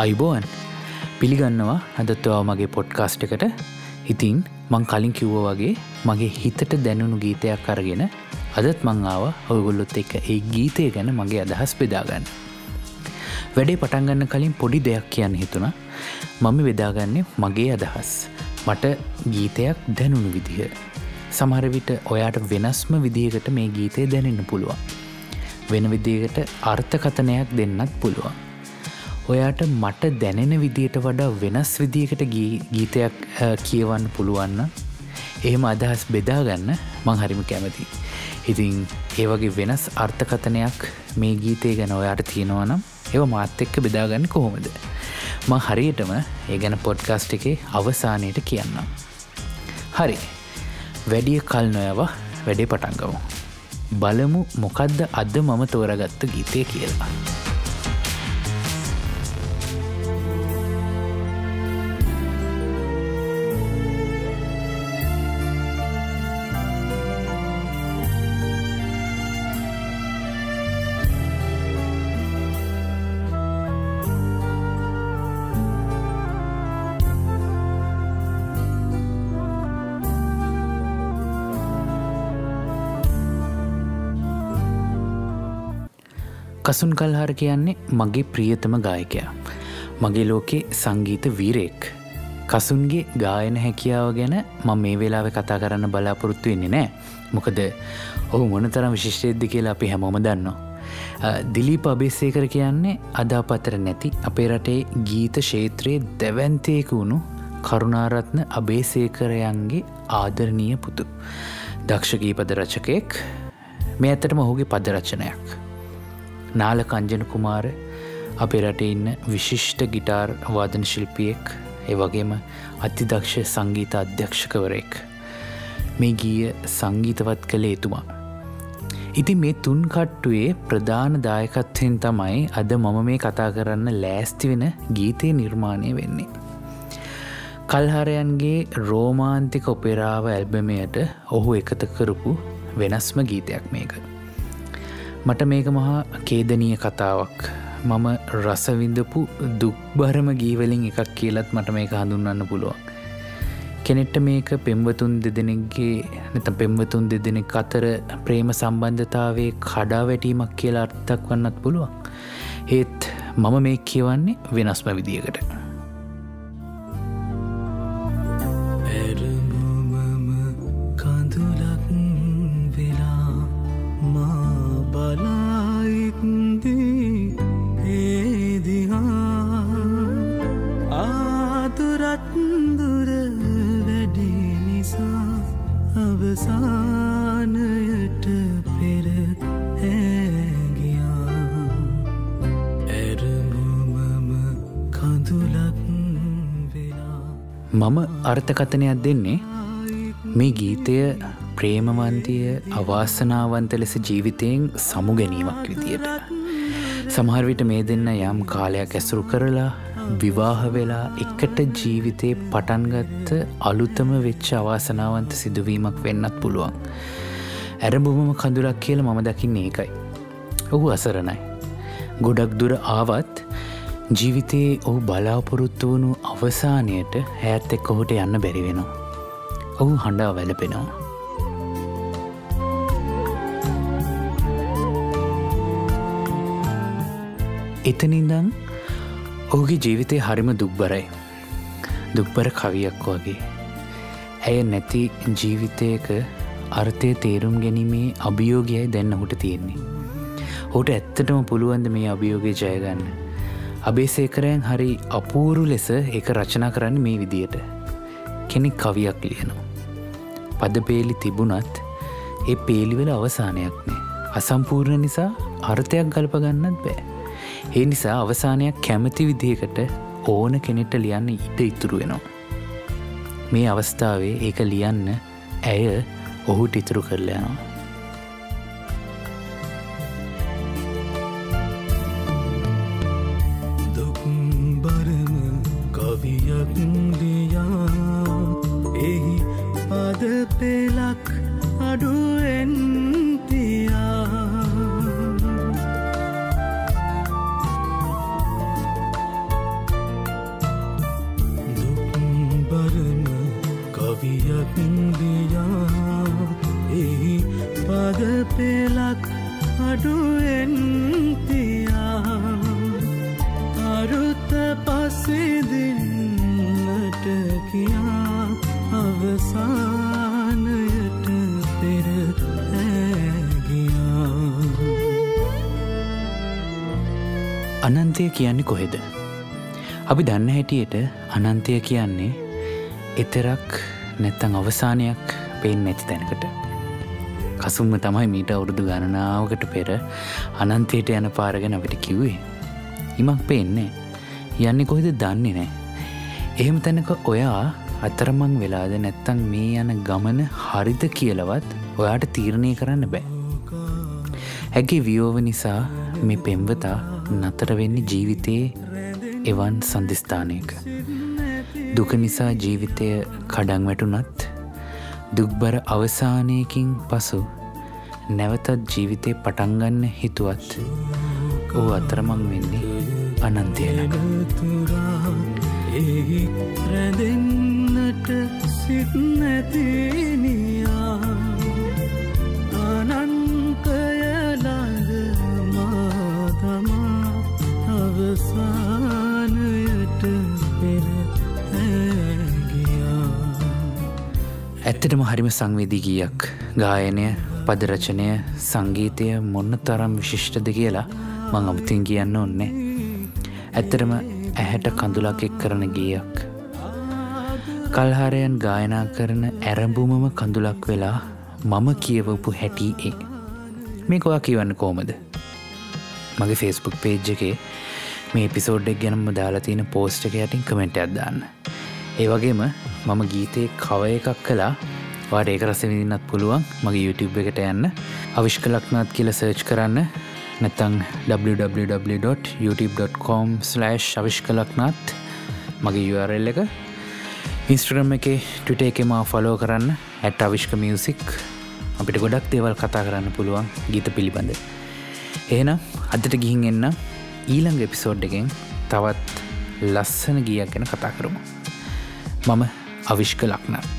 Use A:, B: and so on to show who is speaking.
A: අයිබෝන් පිළිගන්නවා අදත්වා මගේ පොඩ්කාස්ට් එකට ඉතින් මං කලින් කිව්ව වගේ මගේ හිතට දැනුණු ගීතයක් අරගෙන අදත් මංආව ඔයගොල්ලොත් එක්ක ඒ ගීතය ගැන මගේ අදහස් බෙදාගන්න. වැඩේ පටන්ගන්න කලින් පොඩි දෙයක් කියන්න හිතුණ මම වෙදාගන්නේ මගේ අදහස්. මට ගීතයක් දැනුණු විදිහ. සමහරවිට ඔයාට වෙනස්ම විදිහකට මේ ගීතය දැනෙන්න පුළුවන්. වෙන විදිහකට අර්ථකතනයක් දෙන්නත් පුළුවන්. ඔයාට මට දැනෙන විදියට වඩා වෙනස් විදිකට ගීතයක් කියවන්න පුළුවන්න එහෙම අදහස් බෙදාගන්න මං හරිම කැමති. ඉතින් ඒවගේ වෙනස් අර්ථකතනයක් මේ ගීතය ගැන ඔයාට තියෙනවනම් ඒව මාත් එක්ක බෙදාගන්න කොහොමද. ම හරියටම ඒ ගැන පොඩ්කාස්ට් එකේ අවසානයට කියන්නම්. හරි වැඩිය කල් නොයව වැඩේ පටන්ගමු. බලමු මොකක්ද අද මම තෝරගත්ත ගීතය කියලා. කසුන් කල්හාර කියන්නේ මගේ ප්‍රියතම ගායකයා. මගේ ලෝකේ සංගීත වීරෙක්. කසුන්ගේ ගායන හැකියාව ගැන මං මේ වෙලාව කතා කරන්න බලාපොරොත්තු වෙන්නේ නෑ. මොකද ඔහු මොනතරම් විශිෂ්ටයද්ද කියලා අපි හැමෝම දන්නවා. දිලීප අබේසේකර කියන්නේ අදාපතර නැති අපේ රටේ ගීත ශේත්‍රයේ දැවන්තයක වුණු කරුණාරත්න අබේසේකරයන්ගේ ආදරණීය පුතු. දක්ෂගීපද රචකයෙක් මේ ඇත්තටම ඔහුගේ පදරචනයක්. නාල කංජන කුමාර අපේ රටේ ඉන්න විශිෂ්ට ගිටාර් වාදන ශිල්පියෙක් ඒ වගේම අතිදක්ෂ සංගීත අධ්‍යක්ෂකවරෙක් මේ ගීය සංගීතවත් කළේ එතුමා. ඉති මේ තුන් කට්ටුවේ ප්‍රධාන දායකත්වයෙන් තමයි අද මම මේ කතා කරන්න ලෑස්ති වෙන ගීතය නිර්මාණය වෙන්නේ. කල්හරයන්ගේ රෝමාන්තික ඔපෙරාව ඇල්බමයට ඔහු එකත කරපු වෙනස්ම ගීතයක් මේක. මට මේක මහා කේදනීය කතාවක් මම රසවිඳපු දුක්බරම ගීවලින් එකක් කියලත් මට මේක හඳුන්වන්න පුළුවන්. කෙනෙට්ට මේක පෙම්වතුන් දෙදෙනෙක්ගේ නැත පෙම්වතුන් දෙදෙනෙක් අතර ප්‍රේම සම්බන්ධතාවේ කඩා වැටීමක් කියලා අර්ථක් වන්නත් පුළුවන්. ඒත් මම මේ කියවන්නේ වෙනස්ම විදිියකට. මම අර්ථකථනයක් දෙන්නේ මේ ගීතය ප්‍රේමවන්තිය අවාසනාවන්ත ලෙස ජීවිතයෙන් සමු ගැනීමක් විදියට. සමහරවිට මේ දෙන්න යම් කාලයක් ඇසුරු කරලා විවාහ වෙලා එකට ජීවිතේ පටන්ගත්ත අලුතම වෙච්ච අවාසනාවන්ත සිදුවීමක් වෙන්නත් පුළුවන්. ඇරඹුමම කඳුරක් කියල මම දකින්නේ ඒකයි. ඔහු අසරණයි. ගොඩක් දුර ආවත් ජීවිතයේ ඔහු බලාපොරොත්තු වුණු අවසානයට ඇත් එක් ඔහුට යන්න බැරිවෙනවා. ඔහු හඬා වැලපෙනවා. එතනින්දං ඔහුගේ ජීවිතය හරිම දුක්බරයි. දුක්බර කවියක් වගේ. ඇය නැති ජීවිතයක අර්ථය තේරුම් ගැනීමේ අභියෝගයයි දැන්න හුට තියෙන්නේ. හුට ඇත්තටම පුළුවන්ද මේ අභියෝගය ජයගන්න. අබේසේකරයන් හරි අපූරු ලෙස එක රචනා කරන්න මේ විදියට. කෙනෙක් කවියක් ලියනවා. පදපේලි තිබුණත් ඒ පේලිවල අවසානයක්නේ. අසම්පූර්ණ නිසා අර්ථයක් ගල්පගන්නත් බෑ. ඒ නිසා අවසානයක් කැමති විදිහකට ඕන කෙනෙට ලියන්න ඉට ඉතුරු වෙනවා. මේ අවස්ථාවේ ඒක ලියන්න ඇය ඔහුට ඉතුරු කරලයනවා.
B: දුක්බරම
A: අනන්තය කියන්නේ කොහෙද. අපි දන්න හැටියට අනන්තය කියන්නේ එතරක් නැත්තං අවසානයක් පේෙන් නැති තැනකට. කසුම්ම තමයි මීට අවුරුදු ගණනාවකට පෙර අනන්තයට යන පාරගෙන අපිට කිව්වේ. ඉමක් පේන්නේ යන්නේ කොහෙද දන්නේ නෑ. එහෙම තැනක ඔයා අතරමං වෙලාද නැත්තං මේ යන ගමන හරිද කියලවත් ඔයාට තීරණය කරන්න බෑ. හැගේ වියෝව නිසා මේ පෙම්වතා නතර වෙන්නේ ජීවිතයේ එවන් සන්ධස්ථානයක. දුක නිසා ජීවිතය කඩං වැටුනත් දුක්බර අවසානයකින් පසු නැවතත් ජීවිතය පටන්ගන්න හිතුවත් ඕ අතරමං වෙන්නේ අනන්තයලක
B: තුරා එහි රැඳෙන්නට සිත් නැතිනියා
A: ඇත්තටම හරිම සංවේදී ගීයක්. ගායනය පදරචනය සංගීතය මොන්න තරම් විශිෂ්ටද කියලා මං අමුතින් කියන්න ඔන්නේ ඇත්තරම ඇහැට කඳුලක් එක් කරන ගීයක්. කල්හාරයන් ගායනා කරන ඇරඹුමම කඳුලක් වෙලා මම කියවපු හැටී ඒ. මේ කොවා කියවන්න කෝමද මගේ ෆෙස්බුක් පේජ් එකේ මේ පිසෝඩ්ඩක් ගැනම දාලා තියෙන පෝස්ට් එක යටින් කමෙන්ට් අදදාන්න ඒ වගේම මම ගීතයේ කව එකක් කලා වාට ඒක රස විදින්නත් පුළුවන්. මගේ YouTube එකට යන්න. අවිශ්ක ලක්නාත් කියල සර්ච් කරන්න. නැතං www.youtube.com/ අවිශ්ක ලක්නාත් මගේ URL එක. ඉන්ස්ට්‍රම් එක ටට එකම ෆලෝ කරන්න. ඇට අවිශ්ක මියසික් අපිට ගොඩක් දේවල් කතා කරන්න පුළුවන් ගීත පිළිබඳ. එහෙනම් අදට ගිහින් එන්න ඊළඟ එපිසෝඩ් එකෙන් තවත් ලස්සන ගියක් ගැන කතා කරමු. මම අවිශ්ක ලක්නත්.